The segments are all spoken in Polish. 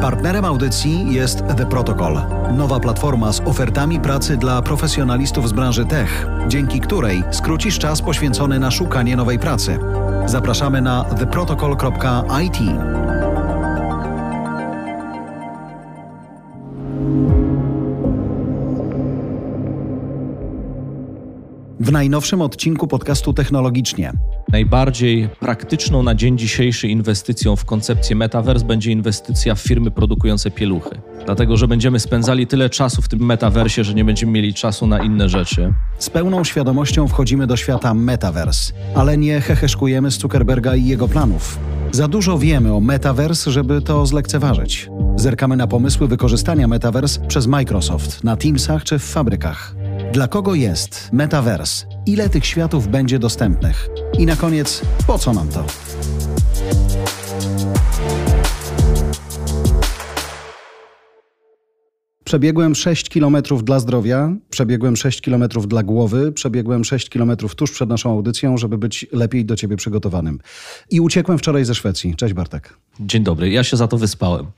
Partnerem audycji jest The Protocol, nowa platforma z ofertami pracy dla profesjonalistów z branży tech, dzięki której skrócisz czas poświęcony na szukanie nowej pracy. Zapraszamy na theprotocol.it. W najnowszym odcinku podcastu Technologicznie Najbardziej praktyczną na dzień dzisiejszy inwestycją w koncepcję metaverse będzie inwestycja w firmy produkujące pieluchy. Dlatego, że będziemy spędzali tyle czasu w tym metaversie, że nie będziemy mieli czasu na inne rzeczy. Z pełną świadomością wchodzimy do świata metaverse, ale nie heheszkujemy z Zuckerberga i jego planów. Za dużo wiemy o metaverse, żeby to zlekceważyć. Zerkamy na pomysły wykorzystania metaverse przez Microsoft na Teamsach czy w fabrykach. Dla kogo jest metaverse? Ile tych światów będzie dostępnych? I na koniec, po co nam to? Przebiegłem 6 km dla zdrowia, przebiegłem 6 km dla głowy, przebiegłem 6 km tuż przed naszą audycją, żeby być lepiej do ciebie przygotowanym. I uciekłem wczoraj ze Szwecji. Cześć Bartek. Dzień dobry, ja się za to wyspałem.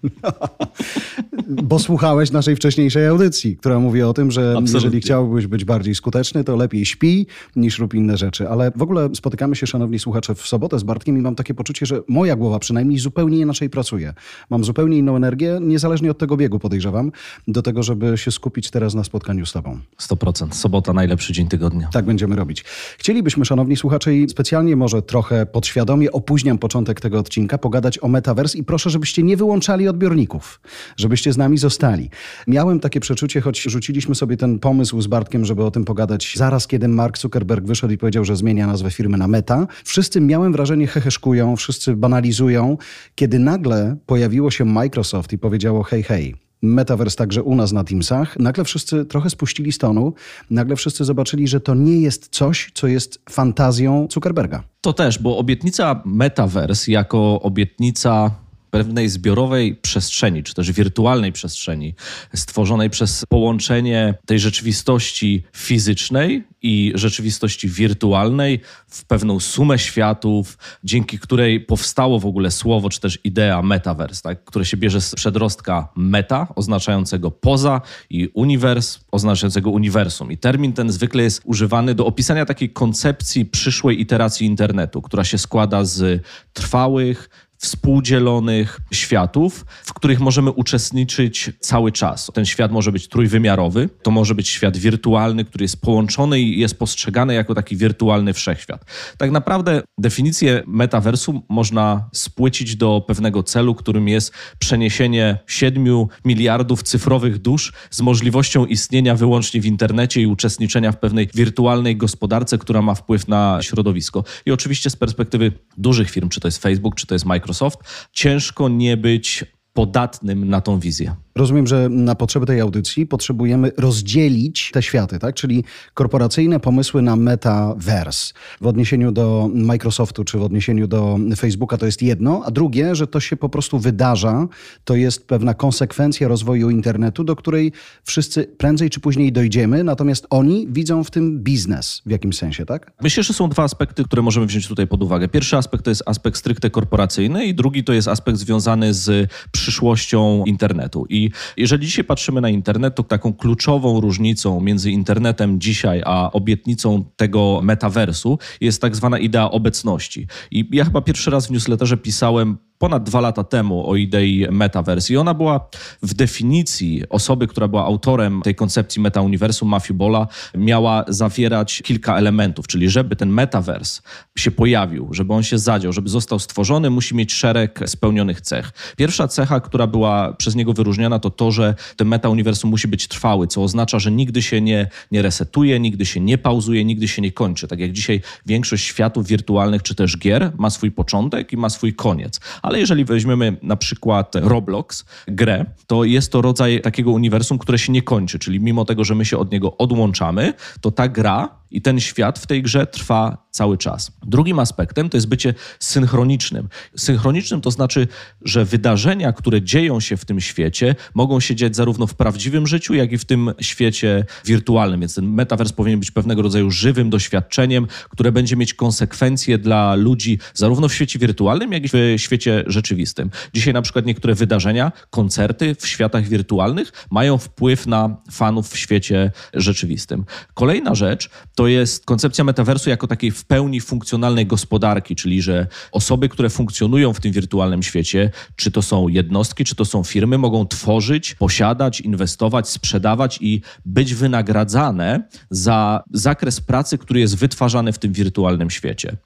Bo słuchałeś naszej wcześniejszej audycji, która mówi o tym, że Absolutnie. jeżeli chciałbyś być bardziej skuteczny, to lepiej śpi niż rób inne rzeczy. Ale w ogóle spotykamy się, szanowni słuchacze, w sobotę z Bartkiem i mam takie poczucie, że moja głowa przynajmniej zupełnie inaczej pracuje. Mam zupełnie inną energię, niezależnie od tego biegu podejrzewam, do tego, żeby się skupić teraz na spotkaniu z tobą. 100%. Sobota najlepszy dzień tygodnia. Tak będziemy robić. Chcielibyśmy, szanowni słuchacze, i specjalnie może trochę podświadomie opóźniam początek tego odcinka, pogadać o metaverse i proszę, żebyście nie wyłączali odbiorników, żebyście z nami zostali. Miałem takie przeczucie, choć rzuciliśmy sobie ten pomysł z Bartkiem, żeby o tym pogadać zaraz, kiedy Mark Zuckerberg wyszedł i powiedział, że zmienia nazwę firmy na Meta. Wszyscy miałem wrażenie heheszkują, wszyscy banalizują, kiedy nagle pojawiło się Microsoft i powiedziało hej, hej, Metaverse także u nas na Teamsach, nagle wszyscy trochę spuścili stonu, nagle wszyscy zobaczyli, że to nie jest coś, co jest fantazją Zuckerberga. To też, bo obietnica Metaverse jako obietnica pewnej zbiorowej przestrzeni, czy też wirtualnej przestrzeni, stworzonej przez połączenie tej rzeczywistości fizycznej i rzeczywistości wirtualnej w pewną sumę światów, dzięki której powstało w ogóle słowo, czy też idea metaverse, tak, które się bierze z przedrostka meta, oznaczającego poza, i uniwers, oznaczającego uniwersum. I termin ten zwykle jest używany do opisania takiej koncepcji przyszłej iteracji internetu, która się składa z trwałych, współdzielonych światów, w których możemy uczestniczyć cały czas. Ten świat może być trójwymiarowy, to może być świat wirtualny, który jest połączony i jest postrzegany jako taki wirtualny wszechświat. Tak naprawdę definicję metaversu można spłycić do pewnego celu, którym jest przeniesienie 7 miliardów cyfrowych dusz z możliwością istnienia wyłącznie w internecie i uczestniczenia w pewnej wirtualnej gospodarce, która ma wpływ na środowisko. I oczywiście z perspektywy dużych firm, czy to jest Facebook, czy to jest Microsoft, Microsoft, ciężko nie być podatnym na tą wizję. Rozumiem, że na potrzeby tej audycji potrzebujemy rozdzielić te światy, tak? Czyli korporacyjne pomysły na metaverse w odniesieniu do Microsoftu czy w odniesieniu do Facebooka to jest jedno, a drugie, że to się po prostu wydarza, to jest pewna konsekwencja rozwoju internetu, do której wszyscy prędzej czy później dojdziemy, natomiast oni widzą w tym biznes w jakimś sensie, tak? Myślę, że są dwa aspekty, które możemy wziąć tutaj pod uwagę. Pierwszy aspekt to jest aspekt stricte korporacyjny i drugi to jest aspekt związany z przyszłością internetu. I jeżeli dzisiaj patrzymy na internet, to taką kluczową różnicą między internetem dzisiaj a obietnicą tego metaversu jest tak zwana idea obecności. I ja chyba pierwszy raz w newsletterze pisałem ponad dwa lata temu o idei metaverse i ona była w definicji osoby, która była autorem tej koncepcji meta-uniwersum, Matthew Bola, miała zawierać kilka elementów, czyli żeby ten metaverse się pojawił, żeby on się zadział, żeby został stworzony, musi mieć szereg spełnionych cech. Pierwsza cecha, która była przez niego wyróżniana, to to, że ten meta-uniwersum musi być trwały, co oznacza, że nigdy się nie, nie resetuje, nigdy się nie pauzuje, nigdy się nie kończy. Tak jak dzisiaj większość światów wirtualnych czy też gier ma swój początek i ma swój koniec. Ale jeżeli weźmiemy na przykład Roblox, grę, to jest to rodzaj takiego uniwersum, które się nie kończy, czyli mimo tego, że my się od niego odłączamy, to ta gra I ten świat w tej grze trwa cały czas. Drugim aspektem to jest bycie synchronicznym. Synchronicznym to znaczy, że wydarzenia, które dzieją się w tym świecie, mogą się dziać zarówno w prawdziwym życiu, jak i w tym świecie wirtualnym. Więc ten metavers powinien być pewnego rodzaju żywym doświadczeniem, które będzie mieć konsekwencje dla ludzi zarówno w świecie wirtualnym, jak i w świecie rzeczywistym. Dzisiaj na przykład niektóre wydarzenia, koncerty w światach wirtualnych mają wpływ na fanów w świecie rzeczywistym. Kolejna rzecz to jest koncepcja metaversu jako takiej w pełni funkcjonalnej gospodarki, czyli że osoby, które funkcjonują w tym wirtualnym świecie, czy to są jednostki, czy to są firmy, mogą tworzyć, posiadać, inwestować, sprzedawać i być wynagradzane za zakres pracy, który jest wytwarzany w tym wirtualnym świecie.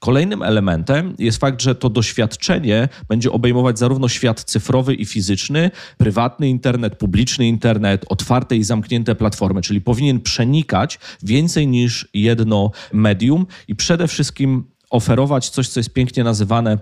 Kolejnym elementem jest fakt, że to doświadczenie będzie obejmować zarówno świat cyfrowy i fizyczny, prywatny internet, publiczny internet, otwarte i zamknięte platformy, czyli powinien przenikać więcej niż jedno medium i przede wszystkim oferować coś, co jest pięknie nazywane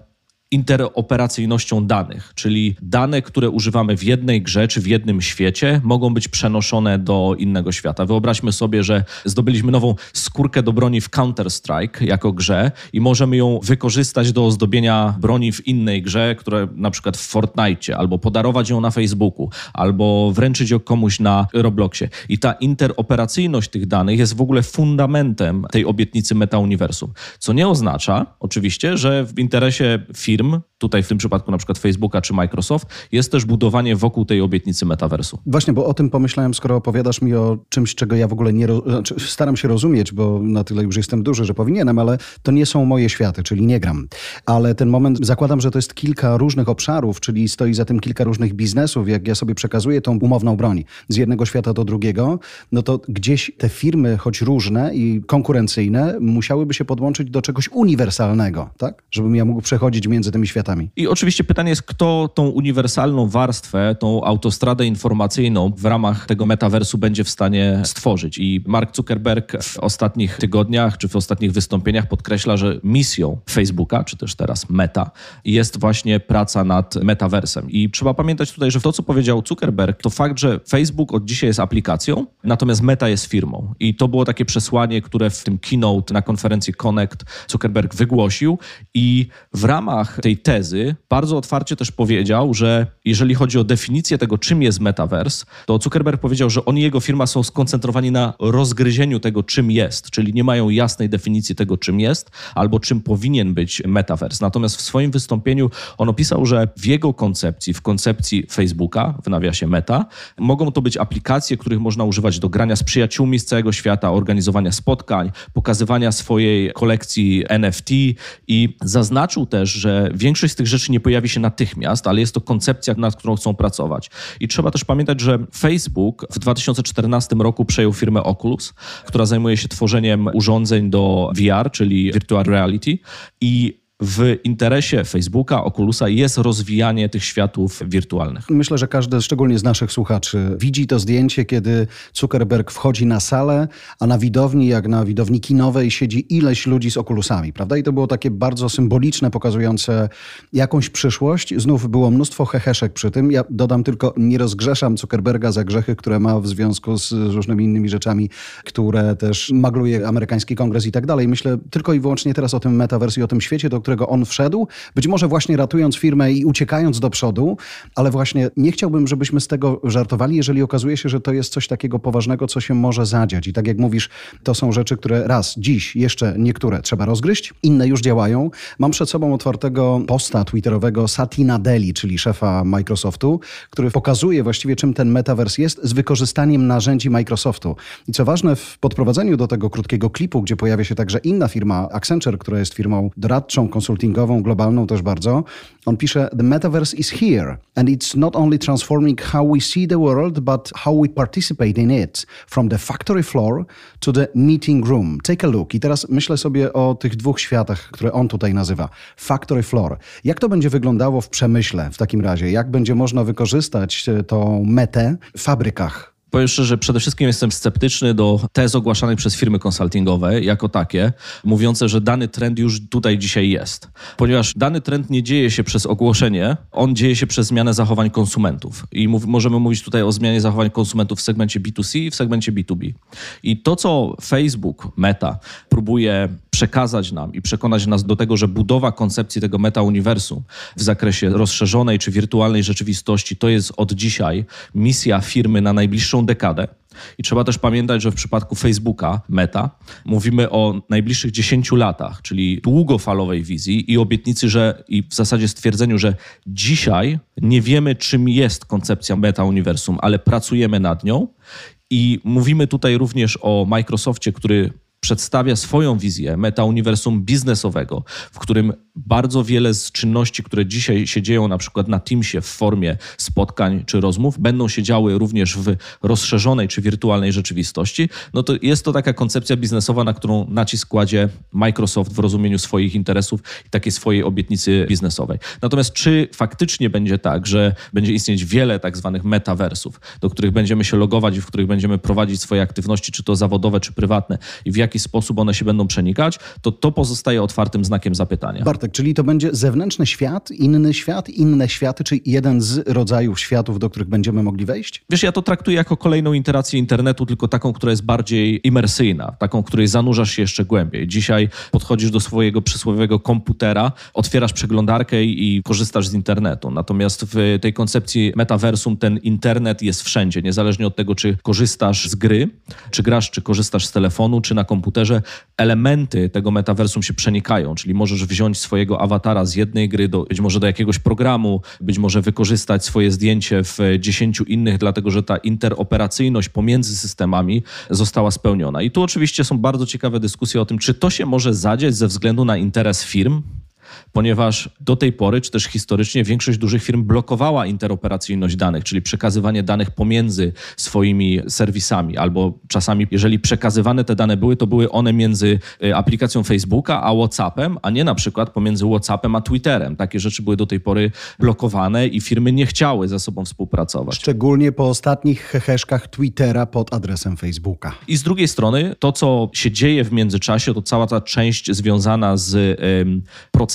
interoperacyjnością danych, czyli dane, które używamy w jednej grze czy w jednym świecie, mogą być przenoszone do innego świata. Wyobraźmy sobie, że zdobyliśmy nową skórkę do broni w Counter-Strike jako grze i możemy ją wykorzystać do ozdobienia broni w innej grze, które na przykład w Fortnite, albo podarować ją na Facebooku, albo wręczyć ją komuś na Robloxie. I ta interoperacyjność tych danych jest w ogóle fundamentem tej obietnicy meta-uniwersum. Co nie oznacza oczywiście, że w interesie firm firm, tutaj w tym przypadku na przykład Facebooka czy Microsoft, jest też budowanie wokół tej obietnicy metaversu. Właśnie, bo o tym pomyślałem, skoro opowiadasz mi o czymś, czego ja w ogóle nie znaczy, staram się rozumieć, bo na tyle już jestem duży, że powinienem, ale to nie są moje światy, czyli nie gram. Ale ten moment, zakładam, że to jest kilka różnych obszarów, czyli stoi za tym kilka różnych biznesów. Jak ja sobie przekazuję tą umowną broń z jednego świata do drugiego, no to gdzieś te firmy, choć różne i konkurencyjne, musiałyby się podłączyć do czegoś uniwersalnego, tak? Żebym ja mógł przechodzić między tymi światami. I oczywiście pytanie jest, kto tą uniwersalną warstwę, tą autostradę informacyjną w ramach tego metaversu będzie w stanie stworzyć. I Mark Zuckerberg w ostatnich tygodniach czy w ostatnich wystąpieniach podkreśla, że misją Facebooka, czy też teraz Meta, jest właśnie praca nad metaversem. I trzeba pamiętać tutaj, że to, co powiedział Zuckerberg, to fakt, że Facebook od dzisiaj jest aplikacją, natomiast Meta jest firmą. I to było takie przesłanie, które w tym keynote na konferencji Connect Zuckerberg wygłosił i w ramach tej tezy bardzo otwarcie też powiedział, że jeżeli chodzi o definicję tego, czym jest metavers, to Zuckerberg powiedział, że on i jego firma są skoncentrowani na rozgryzieniu tego, czym jest, czyli nie mają jasnej definicji tego, czym jest albo czym powinien być metavers. Natomiast w swoim wystąpieniu on opisał, że w jego koncepcji, w koncepcji Facebooka, w nawiasie meta, mogą to być aplikacje, których można używać do grania z przyjaciółmi z całego świata, organizowania spotkań, pokazywania swojej kolekcji NFT i zaznaczył też, że większość z tych rzeczy nie pojawi się natychmiast, ale jest to koncepcja, nad którą chcą pracować. I trzeba też pamiętać, że Facebook w 2014 roku przejął firmę Oculus, która zajmuje się tworzeniem urządzeń do VR, czyli Virtual Reality i w interesie Facebooka, Oculusa jest rozwijanie tych światów wirtualnych. Myślę, że każdy, szczególnie z naszych słuchaczy, widzi to zdjęcie, kiedy Zuckerberg wchodzi na salę, a na widowni, jak na widowni kinowej, siedzi ileś ludzi z okulusami, prawda? I to było takie bardzo symboliczne, pokazujące jakąś przyszłość. Znów było mnóstwo heheszek przy tym. Ja dodam tylko, nie rozgrzeszam Zuckerberga za grzechy, które ma w związku z różnymi innymi rzeczami, które też magluje amerykański kongres i tak dalej. Myślę tylko i wyłącznie teraz o tym metaverse i o tym świecie, do którego on wszedł, być może właśnie ratując firmę i uciekając do przodu, ale właśnie nie chciałbym, żebyśmy z tego żartowali, jeżeli okazuje się, że to jest coś takiego poważnego, co się może zadziać. I tak jak mówisz, to są rzeczy, które raz, dziś jeszcze niektóre trzeba rozgryźć, inne już działają. Mam przed sobą otwartego posta twitterowego Satina Deli, czyli szefa Microsoftu, który pokazuje właściwie, czym ten metaverse jest z wykorzystaniem narzędzi Microsoftu. I co ważne, w podprowadzeniu do tego krótkiego klipu, gdzie pojawia się także inna firma, Accenture, która jest firmą doradczą, konsultingową, globalną też bardzo. On pisze: The metaverse is here and it's not only transforming how we see the world, but how we participate in it, from the factory floor to the meeting room. Take a look. I teraz myślę sobie o tych dwóch światach, które on tutaj nazywa. Factory floor. Jak to będzie wyglądało w przemyśle w takim razie? Jak będzie można wykorzystać tą metę w fabrykach? Powiem szczerze, przede wszystkim jestem sceptyczny do tez ogłaszanych przez firmy konsultingowe jako takie, mówiące, że dany trend już tutaj dzisiaj jest. Ponieważ dany trend nie dzieje się przez ogłoszenie, on dzieje się przez zmianę zachowań konsumentów. I mów, możemy mówić tutaj o zmianie zachowań konsumentów w segmencie B2C i w segmencie B2B. I to, co Facebook, Meta, próbuje przekazać nam i przekonać nas do tego, że budowa koncepcji tego meta-uniwersum w zakresie rozszerzonej czy wirtualnej rzeczywistości to jest od dzisiaj misja firmy na najbliższą dekadę. I trzeba też pamiętać, że w przypadku Facebooka, Meta, mówimy o najbliższych 10 latach, czyli długofalowej wizji i obietnicy, że i w zasadzie stwierdzeniu, że dzisiaj nie wiemy, czym jest koncepcja meta-uniwersum, ale pracujemy nad nią. I mówimy tutaj również o Microsoftie, który przedstawia swoją wizję meta-uniwersum biznesowego, w którym bardzo wiele z czynności, które dzisiaj się dzieją na przykład na Teamsie w formie spotkań czy rozmów, będą się działy również w rozszerzonej czy wirtualnej rzeczywistości, no to jest to taka koncepcja biznesowa, na którą nacisk kładzie Microsoft w rozumieniu swoich interesów i takiej swojej obietnicy biznesowej. Natomiast czy faktycznie będzie tak, że będzie istnieć wiele tak zwanych metaversów, do których będziemy się logować i w których będziemy prowadzić swoje aktywności, czy to zawodowe, czy prywatne i w jaki sposób one się będą przenikać, to to pozostaje otwartym znakiem zapytania. Bartek, czyli to będzie zewnętrzny świat, inny świat, inne światy, czy jeden z rodzajów światów, do których będziemy mogli wejść? Wiesz, ja to traktuję jako kolejną iterację internetu, tylko taką, która jest bardziej imersyjna, taką, której zanurzasz się jeszcze głębiej. Dzisiaj podchodzisz do swojego przysłowiowego komputera, otwierasz przeglądarkę i korzystasz z internetu. Natomiast w tej koncepcji metaversum ten internet jest wszędzie, niezależnie od tego, czy korzystasz z gry, czy grasz, czy korzystasz z telefonu, czy na komputerze. Elementy tego metaversum się przenikają, czyli możesz wziąć swojego awatara z jednej gry do, być może do jakiegoś programu, być może wykorzystać swoje zdjęcie w dziesięciu innych, dlatego że ta interoperacyjność pomiędzy systemami została spełniona. I tu oczywiście są bardzo ciekawe dyskusje o tym, czy to się może zadziać ze względu na interes firm, ponieważ do tej pory, czy też historycznie, większość dużych firm blokowała interoperacyjność danych, czyli przekazywanie danych pomiędzy swoimi serwisami, albo czasami, jeżeli przekazywane te dane były, to były one między y, aplikacją Facebooka a WhatsAppem, a nie na przykład pomiędzy WhatsAppem a Twitterem. Takie rzeczy były do tej pory blokowane i firmy nie chciały ze sobą współpracować. Szczególnie po ostatnich heheszkach Twittera pod adresem Facebooka. I z drugiej strony, to co się dzieje w międzyczasie, to cała ta część związana z ym,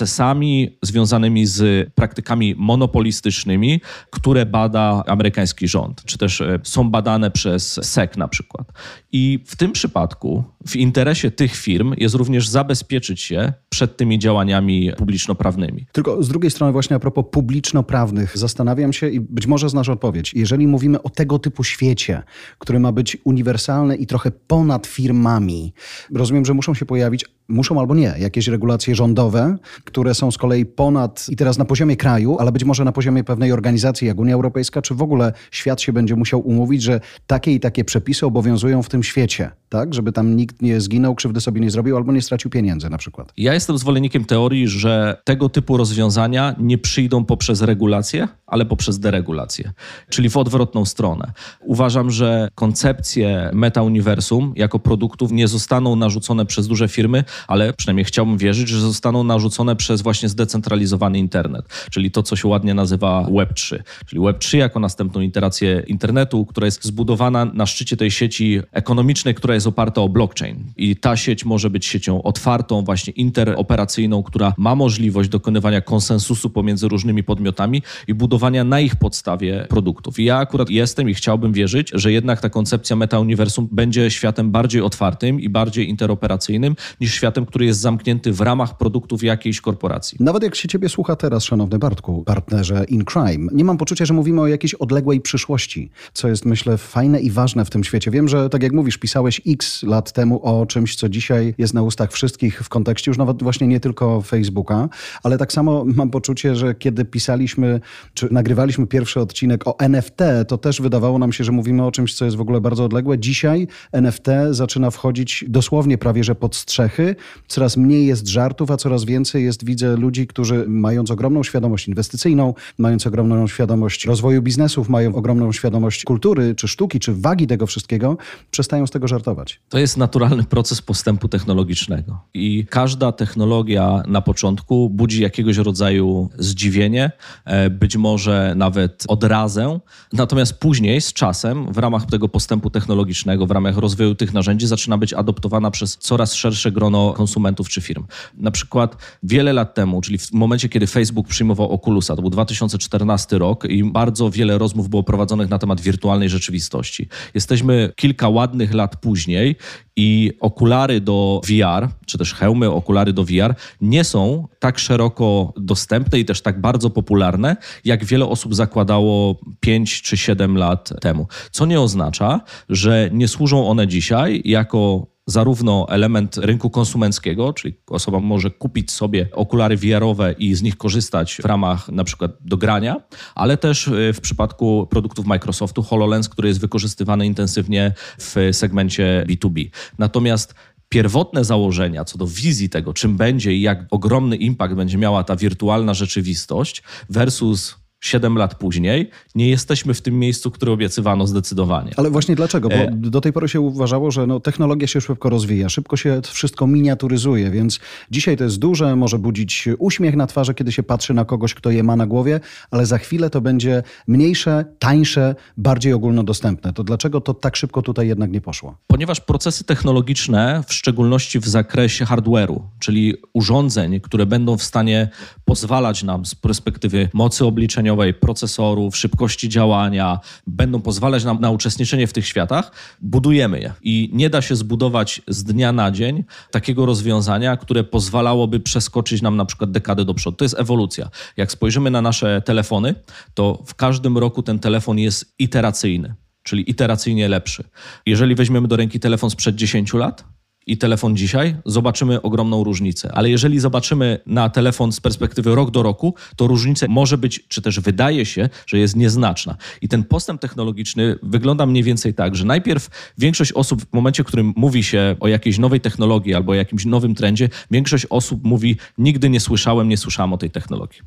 procesami związanymi z praktykami monopolistycznymi, które bada amerykański rząd, czy też e, są badane przez SEC na przykład. I w tym przypadku w interesie tych firm jest również zabezpieczyć się przed tymi działaniami publiczno-prawnymi. Tylko z drugiej strony właśnie a propos publiczno-prawnych zastanawiam się i być może znasz odpowiedź. Jeżeli mówimy o tego typu świecie, który ma być uniwersalny i trochę ponad firmami, rozumiem, że muszą się pojawić muszą albo nie, jakieś regulacje rządowe, które są z kolei ponad i teraz na poziomie kraju, ale być może na poziomie pewnej organizacji jak Unia Europejska, czy w ogóle świat się będzie musiał umówić, że takie i takie przepisy obowiązują w tym świecie, tak? Żeby tam nikt nie zginął, krzywdy sobie nie zrobił albo nie stracił pieniędzy na przykład. Ja jestem zwolennikiem teorii, że tego typu rozwiązania nie przyjdą poprzez regulacje, ale poprzez deregulację, czyli w odwrotną stronę. Uważam, że koncepcje meta-uniwersum jako produktów nie zostaną narzucone przez duże firmy, ale przynajmniej chciałbym wierzyć, że zostaną narzucone przez właśnie zdecentralizowany internet, czyli to, co się ładnie nazywa Web3, czyli Web3 jako następną iterację internetu, która jest zbudowana na szczycie tej sieci ekonomicznej, która jest oparta o blockchain. I ta sieć może być siecią otwartą, właśnie interoperacyjną, która ma możliwość dokonywania konsensusu pomiędzy różnymi podmiotami i budowania na ich podstawie produktów. I ja akurat jestem i chciałbym wierzyć, że jednak ta koncepcja meta-uniwersum będzie światem bardziej otwartym i bardziej interoperacyjnym niż światem, który jest zamknięty w ramach produktów jakiejś korporacji. Nawet jak się ciebie słucha teraz, szanowny Bartku, partnerze in crime, nie mam poczucia, że mówimy o jakiejś odległej przyszłości, co jest myślę fajne i ważne w tym świecie. Wiem, że tak jak mówisz, pisałeś x lat temu o czymś, co dzisiaj jest na ustach wszystkich w kontekście już nawet właśnie nie tylko Facebooka, ale tak samo mam poczucie, że kiedy pisaliśmy, czy nagrywaliśmy pierwszy odcinek o NFT, to też wydawało nam się, że mówimy o czymś, co jest w ogóle bardzo odległe. Dzisiaj NFT zaczyna wchodzić dosłownie prawie, że pod strzechy coraz mniej jest żartów, a coraz więcej jest, widzę, ludzi, którzy mając ogromną świadomość inwestycyjną, mając ogromną świadomość rozwoju biznesów, mają ogromną świadomość kultury, czy sztuki, czy wagi tego wszystkiego, przestają z tego żartować. To jest naturalny proces postępu technologicznego. I każda technologia na początku budzi jakiegoś rodzaju zdziwienie, e, być może nawet odrazę. Natomiast później, z czasem, w ramach tego postępu technologicznego, w ramach rozwoju tych narzędzi, zaczyna być adoptowana przez coraz szersze grono konsumentów czy firm. Na przykład wiele lat temu, czyli w momencie, kiedy Facebook przyjmował Oculusa, to był 2014 rok i bardzo wiele rozmów było prowadzonych na temat wirtualnej rzeczywistości. Jesteśmy kilka ładnych lat później i okulary do VR, czy też hełmy, okulary do VR nie są tak szeroko dostępne i też tak bardzo popularne, jak wiele osób zakładało 5 czy 7 lat temu. Co nie oznacza, że nie służą one dzisiaj jako zarówno element rynku konsumenckiego, czyli osoba może kupić sobie okulary VR-owe i z nich korzystać w ramach na przykład do grania, ale też w przypadku produktów Microsoftu HoloLens, który jest wykorzystywany intensywnie w segmencie B2B. Natomiast pierwotne założenia co do wizji tego, czym będzie i jak ogromny impact będzie miała ta wirtualna rzeczywistość versus 7 lat później nie jesteśmy w tym miejscu, które obiecywano zdecydowanie. Ale właśnie dlaczego? Bo e... do tej pory się uważało, że no, technologia się szybko rozwija, szybko się wszystko miniaturyzuje, więc dzisiaj to jest duże, może budzić uśmiech na twarzy, kiedy się patrzy na kogoś, kto je ma na głowie, ale za chwilę to będzie mniejsze, tańsze, bardziej ogólnodostępne. To dlaczego to tak szybko tutaj jednak nie poszło? Ponieważ procesy technologiczne, w szczególności w zakresie hardware'u, czyli urządzeń, które będą w stanie pozwalać nam z perspektywy mocy obliczeniowej, procesorów, szybkości działania, będą pozwalać nam na uczestniczenie w tych światach, budujemy je. I nie da się zbudować z dnia na dzień takiego rozwiązania, które pozwalałoby przeskoczyć nam na przykład dekadę do przodu. To jest ewolucja. Jak spojrzymy na nasze telefony, to w każdym roku ten telefon jest iteracyjny czyli iteracyjnie lepszy. Jeżeli weźmiemy do ręki telefon sprzed 10 lat, i telefon dzisiaj, zobaczymy ogromną różnicę. Ale jeżeli zobaczymy na telefon z perspektywy rok do roku, to różnica może być, czy też wydaje się, że jest nieznaczna. I ten postęp technologiczny wygląda mniej więcej tak, że najpierw większość osób w momencie, w którym mówi się o jakiejś nowej technologii albo o jakimś nowym trendzie, większość osób mówi: Nigdy nie słyszałem, nie słyszałem o tej technologii.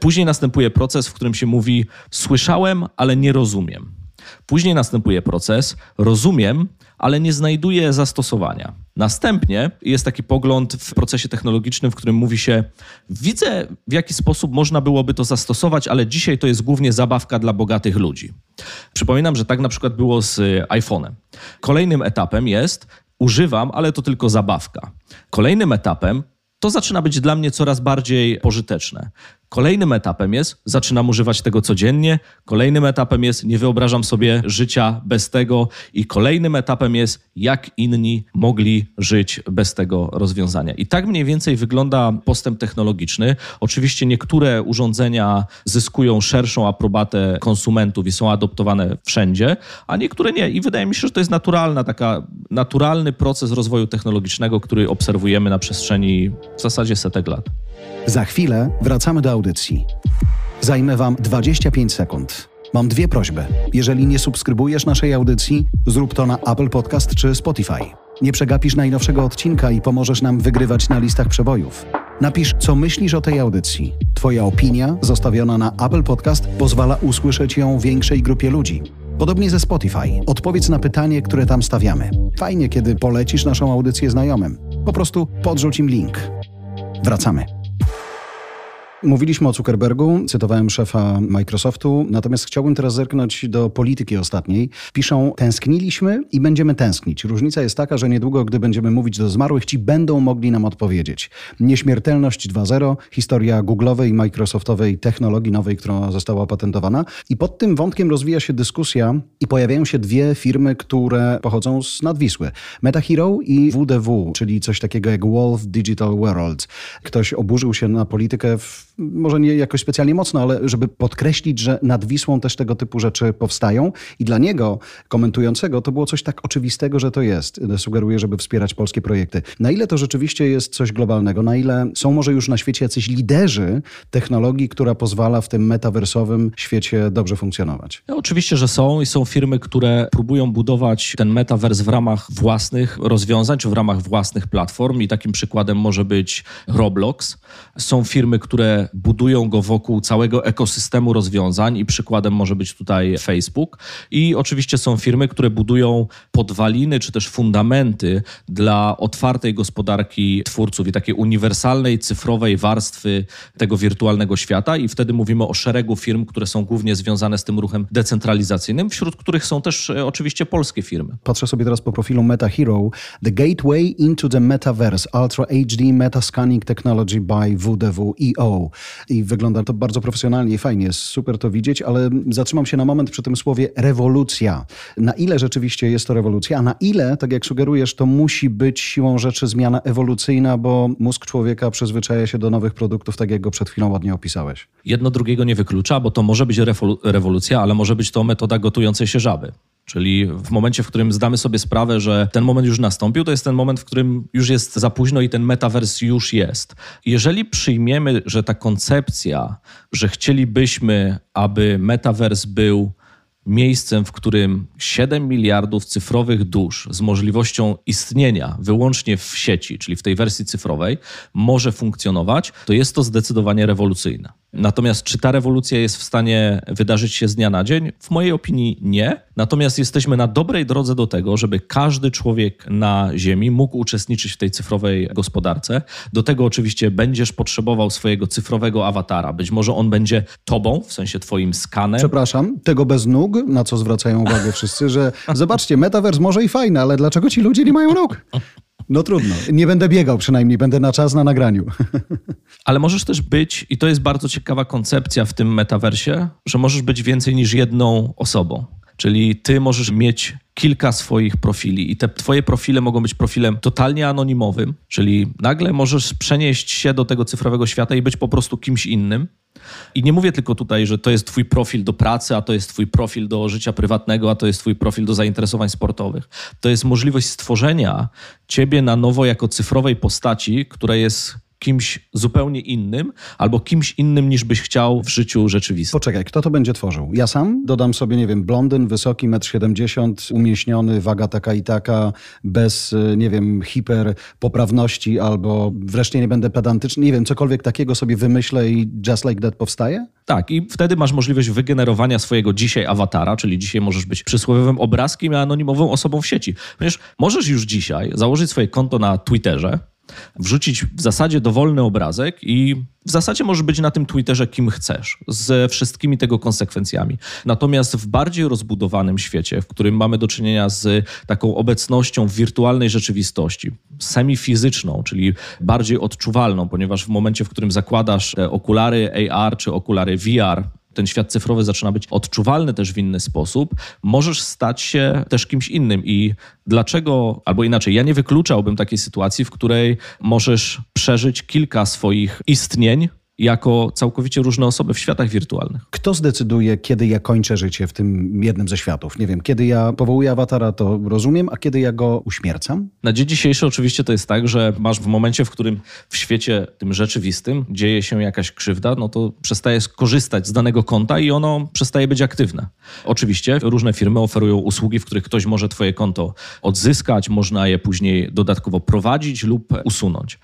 Później następuje proces, w którym się mówi: Słyszałem, ale nie rozumiem. Później następuje proces: Rozumiem, ale nie znajduje zastosowania. Następnie jest taki pogląd w procesie technologicznym, w którym mówi się: Widzę, w jaki sposób można byłoby to zastosować, ale dzisiaj to jest głównie zabawka dla bogatych ludzi. Przypominam, że tak na przykład było z iPhone'em. Kolejnym etapem jest: Używam, ale to tylko zabawka. Kolejnym etapem to zaczyna być dla mnie coraz bardziej pożyteczne. Kolejnym etapem jest, zaczynam używać tego codziennie. Kolejnym etapem jest, nie wyobrażam sobie życia bez tego. I kolejnym etapem jest, jak inni mogli żyć bez tego rozwiązania. I tak mniej więcej wygląda postęp technologiczny. Oczywiście niektóre urządzenia zyskują szerszą aprobatę konsumentów i są adoptowane wszędzie, a niektóre nie. I wydaje mi się, że to jest naturalna, taka naturalny proces rozwoju technologicznego, który obserwujemy na przestrzeni w zasadzie setek lat. Za chwilę wracamy do audycji. Zajmę Wam 25 sekund. Mam dwie prośby. Jeżeli nie subskrybujesz naszej audycji, zrób to na Apple Podcast czy Spotify. Nie przegapisz najnowszego odcinka i pomożesz nam wygrywać na listach przebojów. Napisz, co myślisz o tej audycji. Twoja opinia, zostawiona na Apple Podcast, pozwala usłyszeć ją większej grupie ludzi. Podobnie ze Spotify. Odpowiedz na pytanie, które tam stawiamy. Fajnie, kiedy polecisz naszą audycję znajomym. Po prostu podrzuć im link. Wracamy. Mówiliśmy o Zuckerbergu, cytowałem szefa Microsoftu, natomiast chciałbym teraz zerknąć do polityki ostatniej. Piszą, tęskniliśmy i będziemy tęsknić. Różnica jest taka, że niedługo, gdy będziemy mówić do zmarłych, ci będą mogli nam odpowiedzieć. Nieśmiertelność 2.0, historia Google'owej i Microsoftowej technologii nowej, która została opatentowana. I pod tym wątkiem rozwija się dyskusja i pojawiają się dwie firmy, które pochodzą z nadwisły. MetaHero i WDW, czyli coś takiego jak Wolf Digital World. Ktoś oburzył się na politykę w może nie jakoś specjalnie mocno, ale żeby podkreślić, że nad Wisłą też tego typu rzeczy powstają. I dla niego, komentującego, to było coś tak oczywistego, że to jest. Sugeruje, żeby wspierać polskie projekty. Na ile to rzeczywiście jest coś globalnego? Na ile są może już na świecie jacyś liderzy technologii, która pozwala w tym metaversowym świecie dobrze funkcjonować? No, oczywiście, że są i są firmy, które próbują budować ten metavers w ramach własnych rozwiązań, czy w ramach własnych platform i takim przykładem może być Roblox. Są firmy, które budują go wokół całego ekosystemu rozwiązań i przykładem może być tutaj Facebook. I oczywiście są firmy, które budują podwaliny czy też fundamenty dla otwartej gospodarki twórców i takiej uniwersalnej, cyfrowej warstwy tego wirtualnego świata. I wtedy mówimy o szeregu firm, które są głównie związane z tym ruchem decentralizacyjnym, wśród których są też e, oczywiście polskie firmy. Patrzę sobie teraz po profilu Meta Hero. The Gateway into the Metaverse Ultra HD Meta Scanning Technology by WDW.EO. I wygląda to bardzo profesjonalnie i fajnie. Jest super to widzieć, ale zatrzymam się na moment przy tym słowie rewolucja. Na ile rzeczywiście jest to rewolucja, a na ile, tak jak sugerujesz, to musi być siłą rzeczy zmiana ewolucyjna, bo mózg człowieka przyzwyczaja się do nowych produktów, tak jak go przed chwilą ładnie opisałeś. Jedno drugiego nie wyklucza, bo to może być rewolucja, ale może być to metoda gotującej się żaby. Czyli w momencie, w którym zdamy sobie sprawę, że ten moment już nastąpił, to jest ten moment, w którym już jest za późno i ten metavers już jest. Jeżeli przyjmiemy, że ta koncepcja, że chcielibyśmy, aby metavers był miejscem, w którym 7 miliardów cyfrowych dusz z możliwością istnienia wyłącznie w sieci, czyli w tej wersji cyfrowej, może funkcjonować, to jest to zdecydowanie rewolucyjne. Natomiast czy ta rewolucja jest w stanie wydarzyć się z dnia na dzień? W mojej opinii nie. Natomiast jesteśmy na dobrej drodze do tego, żeby każdy człowiek na Ziemi mógł uczestniczyć w tej cyfrowej gospodarce. Do tego oczywiście będziesz potrzebował swojego cyfrowego awatara. Być może on będzie tobą, w sensie twoim skanem. Przepraszam, tego bez nóg, na co zwracają uwagę wszyscy, że zobaczcie, metavers może i fajny, ale dlaczego ci ludzie nie mają nóg? No trudno. Nie będę biegał przynajmniej, będę na czas na nagraniu. Ale możesz też być, i to jest bardzo ciekawa koncepcja w tym metaversie, że możesz być więcej niż jedną osobą. Czyli ty możesz mieć kilka swoich profili i te twoje profile mogą być profilem totalnie anonimowym, czyli nagle możesz przenieść się do tego cyfrowego świata i być po prostu kimś innym. I nie mówię tylko tutaj, że to jest twój profil do pracy, a to jest twój profil do życia prywatnego, a to jest twój profil do zainteresowań sportowych. To jest możliwość stworzenia ciebie na nowo jako cyfrowej postaci, która jest kimś zupełnie innym albo kimś innym niż byś chciał w życiu rzeczywistym. Poczekaj, kto to będzie tworzył? Ja sam dodam sobie, nie wiem, blondyn, wysoki, 1,70 m, umieśniony, waga taka i taka, bez, y, nie wiem, hiperpoprawności albo wreszcie nie będę pedantyczny, nie wiem, cokolwiek takiego sobie wymyślę i Just Like That powstaje? Tak, i wtedy masz możliwość wygenerowania swojego dzisiaj awatara, czyli dzisiaj możesz być przysłowiowym obrazkiem, a anonimową osobą w sieci. Ponieważ możesz już dzisiaj założyć swoje konto na Twitterze, wrzucić w zasadzie dowolny obrazek i w zasadzie możesz być na tym Twitterze kim chcesz, ze wszystkimi tego konsekwencjami. Natomiast w bardziej rozbudowanym świecie, w którym mamy do czynienia z taką obecnością w wirtualnej rzeczywistości, semifizyczną, czyli bardziej odczuwalną, ponieważ w momencie, w którym zakładasz te okulary AR czy okulary VR, ten świat cyfrowy zaczyna być odczuwalny też w inny sposób, możesz stać się też kimś innym. I dlaczego, albo inaczej, ja nie wykluczałbym takiej sytuacji, w której możesz przeżyć kilka swoich istnień jako całkowicie różne osoby w światach wirtualnych. Kto zdecyduje, kiedy ja kończę życie w tym jednym ze światów? Nie wiem, kiedy ja powołuję awatara, to rozumiem, a kiedy ja go uśmiercam? Na dzień dzisiejszy oczywiście to jest tak, że masz w momencie, w którym w świecie tym rzeczywistym dzieje się jakaś krzywda, no to przestajesz korzystać z danego konta i ono przestaje być aktywne. Oczywiście różne firmy oferują usługi, w których ktoś może twoje konto odzyskać, można je później dodatkowo prowadzić lub usunąć.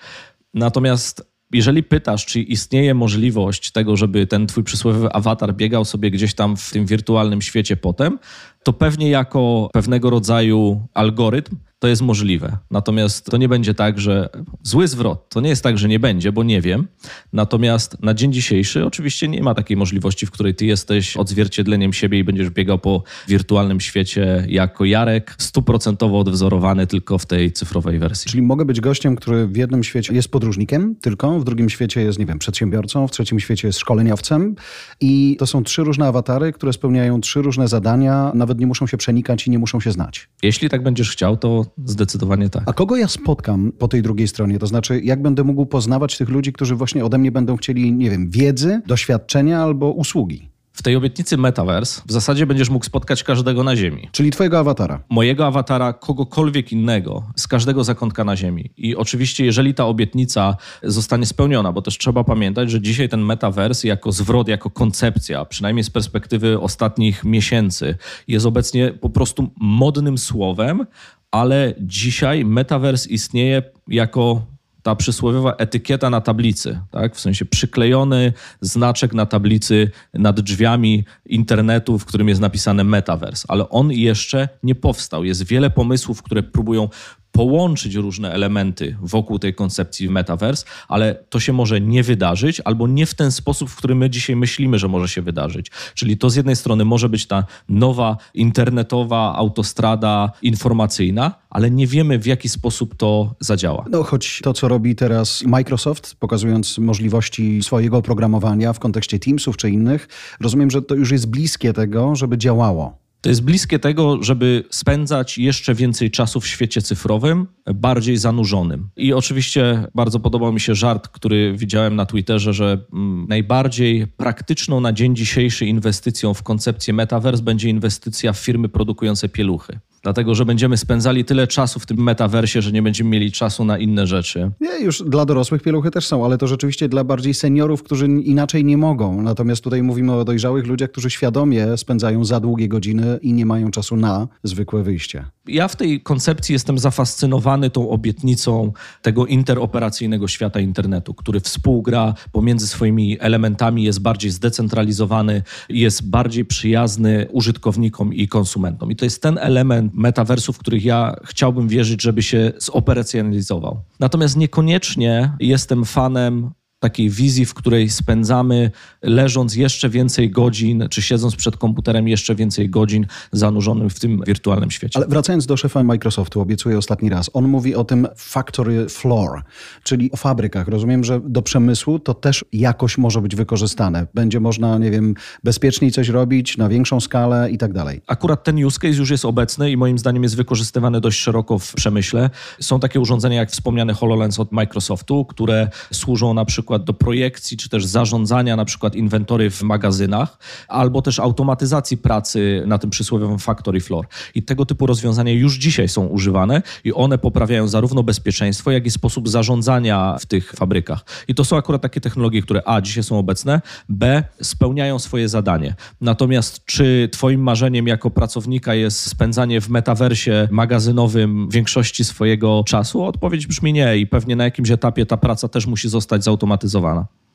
Natomiast jeżeli pytasz, czy istnieje możliwość tego, żeby ten twój przysłowiowy awatar biegał sobie gdzieś tam w tym wirtualnym świecie potem, to pewnie jako pewnego rodzaju algorytm to jest możliwe. Natomiast to nie będzie tak, że zły zwrot, to nie jest tak, że nie będzie, bo nie wiem. Natomiast na dzień dzisiejszy oczywiście nie ma takiej możliwości, w której ty jesteś odzwierciedleniem siebie i będziesz biegał po wirtualnym świecie jako Jarek, stuprocentowo odwzorowany tylko w tej cyfrowej wersji. Czyli mogę być gościem, który w jednym świecie jest podróżnikiem tylko, w drugim świecie jest, nie wiem, przedsiębiorcą, w trzecim świecie jest szkoleniowcem i to są trzy różne awatary, które spełniają trzy różne zadania, nawet nie muszą się przenikać i nie muszą się znać. Jeśli tak będziesz chciał, to zdecydowanie tak. A kogo ja spotkam po tej drugiej stronie? To znaczy, jak będę mógł poznawać tych ludzi, którzy właśnie ode mnie będą chcieli, nie wiem, wiedzy, doświadczenia albo usługi? W tej obietnicy Metaverse w zasadzie będziesz mógł spotkać każdego na Ziemi. Czyli twojego awatara. Mojego awatara, kogokolwiek innego z każdego zakątka na Ziemi. I oczywiście, jeżeli ta obietnica zostanie spełniona, bo też trzeba pamiętać, że dzisiaj ten Metaverse jako zwrot, jako koncepcja, przynajmniej z perspektywy ostatnich miesięcy, jest obecnie po prostu modnym słowem, ale dzisiaj Metaverse istnieje jako ta przysłowiowa etykieta na tablicy, tak? w sensie przyklejony znaczek na tablicy nad drzwiami internetu, w którym jest napisane metaverse, ale on jeszcze nie powstał. Jest wiele pomysłów, które próbują połączyć różne elementy wokół tej koncepcji metaverse, ale to się może nie wydarzyć albo nie w ten sposób, w którym my dzisiaj myślimy, że może się wydarzyć. Czyli to z jednej strony może być ta nowa internetowa autostrada informacyjna, ale nie wiemy w jaki sposób to zadziała. No choć to, co robi teraz Microsoft, pokazując możliwości swojego oprogramowania w kontekście Teamsów czy innych, rozumiem, że to już jest bliskie tego, żeby działało. To jest bliskie tego, żeby spędzać jeszcze więcej czasu w świecie cyfrowym, bardziej zanurzonym. I oczywiście bardzo podobał mi się żart, który widziałem na Twitterze, że mm, najbardziej praktyczną na dzień dzisiejszy inwestycją w koncepcję metaverse będzie inwestycja w firmy produkujące pieluchy dlatego że będziemy spędzali tyle czasu w tym metaversie, że nie będziemy mieli czasu na inne rzeczy. Nie, już dla dorosłych pieluchy też są, ale to rzeczywiście dla bardziej seniorów, którzy inaczej nie mogą. Natomiast tutaj mówimy o dojrzałych ludziach, którzy świadomie spędzają za długie godziny i nie mają czasu na zwykłe wyjście. Ja w tej koncepcji jestem zafascynowany tą obietnicą tego interoperacyjnego świata internetu, który współgra pomiędzy swoimi elementami, jest bardziej zdecentralizowany, jest bardziej przyjazny użytkownikom i konsumentom. I to jest ten element metaversów, w których ja chciałbym wierzyć, żeby się zoperacjonalizował. Natomiast niekoniecznie jestem fanem takiej wizji, w której spędzamy leżąc jeszcze więcej godzin, czy siedząc przed komputerem jeszcze więcej godzin zanurzonym w tym wirtualnym świecie. Ale wracając do szefa Microsoftu, obiecuję ostatni raz. On mówi o tym factory floor, czyli o fabrykach. Rozumiem, że do przemysłu to też jakoś może być wykorzystane. Będzie można, nie wiem, bezpieczniej coś robić na większą skalę i tak dalej. Akurat ten use case już jest obecny i moim zdaniem jest wykorzystywany dość szeroko w przemyśle. Są takie urządzenia jak wspomniany HoloLens od Microsoftu, które służą na przykład przykład do projekcji, czy też zarządzania na przykład inwentory w magazynach, albo też automatyzacji pracy na tym przysłowiowym factory floor. I tego typu rozwiązania już dzisiaj są używane i one poprawiają zarówno bezpieczeństwo, jak i sposób zarządzania w tych fabrykach. I to są akurat takie technologie, które A, dzisiaj są obecne, B, spełniają swoje zadanie. Natomiast czy twoim marzeniem jako pracownika jest spędzanie w metaversie magazynowym większości swojego czasu? Odpowiedź brzmi nie i pewnie na jakimś etapie ta praca też musi zostać zautomatyzowana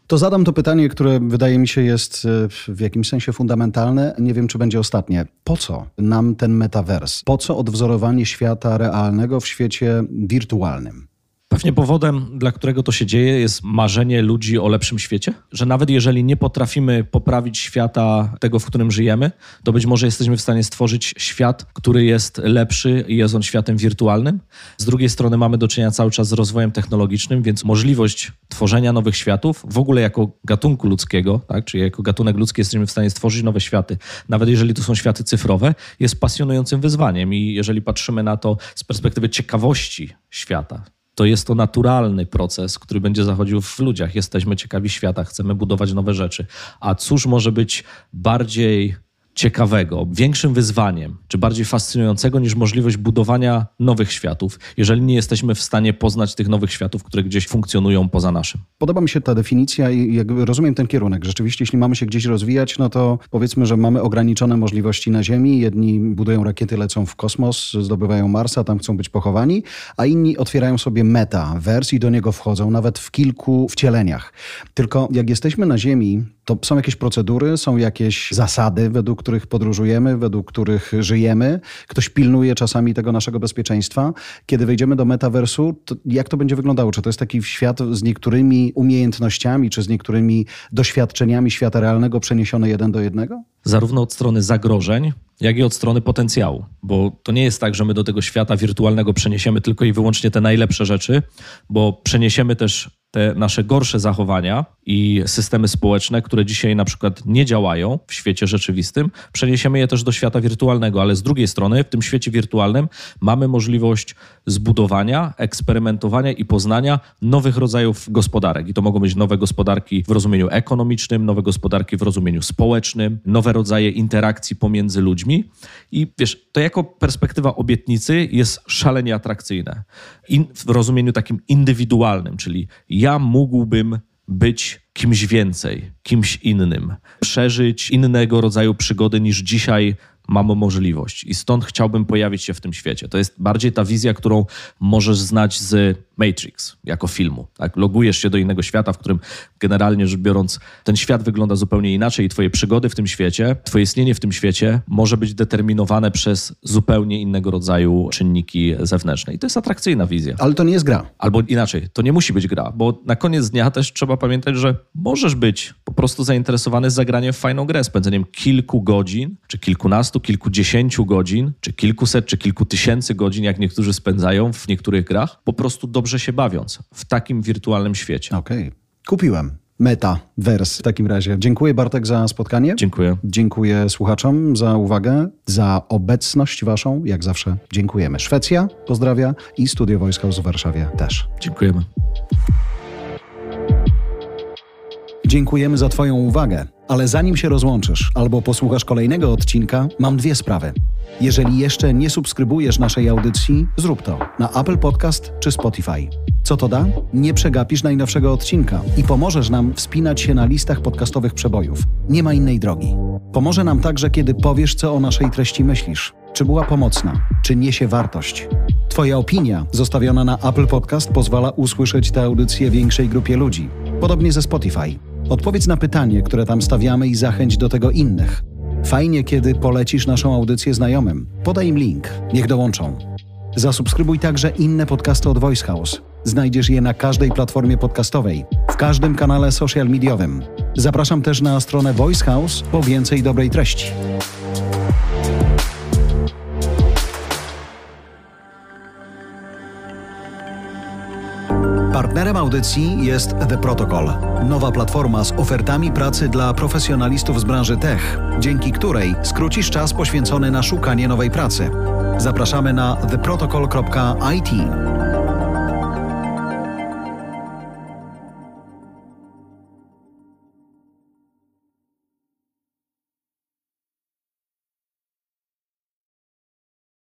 To zadam to pytanie, które wydaje mi się jest e, w jakimś sensie fundamentalne. Nie wiem, czy będzie ostatnie. Po co nam ten metavers? Po co odwzorowanie świata realnego w świecie wirtualnym? Pewnie powodem, dla którego to się dzieje, jest marzenie ludzi o lepszym świecie, że nawet jeżeli nie potrafimy poprawić świata tego, w którym żyjemy, to być może jesteśmy w stanie stworzyć świat, który jest lepszy i jest on światem wirtualnym. Z drugiej strony mamy do czynienia cały czas z rozwojem technologicznym, więc możliwość tworzenia nowych światów, w ogóle jako gatunku ludzkiego, tak, czyli jako gatunek ludzki jesteśmy w stanie stworzyć nowe światy, nawet jeżeli to są światy cyfrowe, jest pasjonującym wyzwaniem. I jeżeli patrzymy na to z perspektywy ciekawości świata, to jest to naturalny proces, który będzie zachodził w ludziach. Jesteśmy ciekawi świata, chcemy budować nowe rzeczy. A cóż może być bardziej ciekawego, większym wyzwaniem, czy bardziej fascynującego niż możliwość budowania nowych światów, jeżeli nie jesteśmy w stanie poznać tych nowych światów, które gdzieś funkcjonują poza naszym. Podoba mi się ta definicja i jakby rozumiem ten kierunek. Rzeczywiście, jeśli mamy się gdzieś rozwijać, no to powiedzmy, że mamy ograniczone możliwości na Ziemi. Jedni budują rakiety, lecą w kosmos, zdobywają Marsa, tam chcą być pochowani, a inni otwierają sobie meta, wersji do niego wchodzą, nawet w kilku wcieleniach. Tylko jak jesteśmy na Ziemi, to są jakieś procedury, są jakieś zasady, według których podróżujemy, według których żyjemy. Ktoś pilnuje czasami tego naszego bezpieczeństwa. Kiedy wejdziemy do metaversu, to jak to będzie wyglądało? Czy to jest taki świat z niektórymi umiejętnościami, czy z niektórymi doświadczeniami świata realnego przeniesione jeden do jednego? Zarówno od strony zagrożeń, jak i od strony potencjału, bo to nie jest tak, że my do tego świata wirtualnego przeniesiemy tylko i wyłącznie te najlepsze rzeczy, bo przeniesiemy też te nasze gorsze zachowania i systemy społeczne, które dzisiaj na przykład nie działają w świecie rzeczywistym, przeniesiemy je też do świata wirtualnego, ale z drugiej strony w tym świecie wirtualnym mamy możliwość zbudowania, eksperymentowania i poznania nowych rodzajów gospodarek. I to mogą być nowe gospodarki w rozumieniu ekonomicznym, nowe gospodarki w rozumieniu społecznym, nowe rodzaje interakcji pomiędzy ludźmi. I wiesz, to jako perspektywa obietnicy jest szalenie atrakcyjne. In, w rozumieniu takim indywidualnym, czyli ja mógłbym być kimś więcej, kimś innym, przeżyć innego rodzaju przygody niż dzisiaj mam możliwość. I stąd chciałbym pojawić się w tym świecie. To jest bardziej ta wizja, którą możesz znać z Matrix jako filmu. Tak? Logujesz się do innego świata, w którym generalnie rzecz biorąc ten świat wygląda zupełnie inaczej i twoje przygody w tym świecie, twoje istnienie w tym świecie może być determinowane przez zupełnie innego rodzaju czynniki zewnętrzne. I to jest atrakcyjna wizja. Ale to nie jest gra. Albo inaczej, to nie musi być gra, bo na koniec dnia też trzeba pamiętać, że możesz być po prostu zainteresowany zagraniem w fajną grę, spędzeniem kilku godzin, czy kilkunastu, kilkudziesięciu godzin, czy kilkuset, czy kilku tysięcy godzin, jak niektórzy spędzają w niektórych grach, po prostu dobrze się bawiąc w takim wirtualnym świecie. Okej. Okay. Kupiłem. Meta, wers w takim razie. Dziękuję Bartek za spotkanie. Dziękuję. Dziękuję słuchaczom za uwagę, za obecność waszą. Jak zawsze dziękujemy. Szwecja pozdrawia i Studio Wojska w Warszawie też. Dziękujemy. Dziękujemy za Twoją uwagę, ale zanim się rozłączysz albo posłuchasz kolejnego odcinka, mam dwie sprawy. Jeżeli jeszcze nie subskrybujesz naszej audycji, zrób to na Apple Podcast czy Spotify. Co to da? Nie przegapisz najnowszego odcinka i pomożesz nam wspinać się na listach podcastowych przebojów. Nie ma innej drogi. Pomoże nam także, kiedy powiesz, co o naszej treści myślisz. Czy była pomocna? Czy niesie wartość? Twoja opinia zostawiona na Apple Podcast pozwala usłyszeć tę audycję większej grupie ludzi. Podobnie ze Spotify. Odpowiedz na pytanie, które tam stawiamy i zachęć do tego innych. Fajnie, kiedy polecisz naszą audycję znajomym. Podaj im link, niech dołączą. Zasubskrybuj także inne podcasty od Voice House. Znajdziesz je na każdej platformie podcastowej, w każdym kanale social mediowym. Zapraszam też na stronę Voice House po więcej dobrej treści. Partnerem audycji jest The Protocol, nowa platforma z ofertami pracy dla profesjonalistów z branży tech, dzięki której skrócisz czas poświęcony na szukanie nowej pracy. Zapraszamy na theprotocol.it.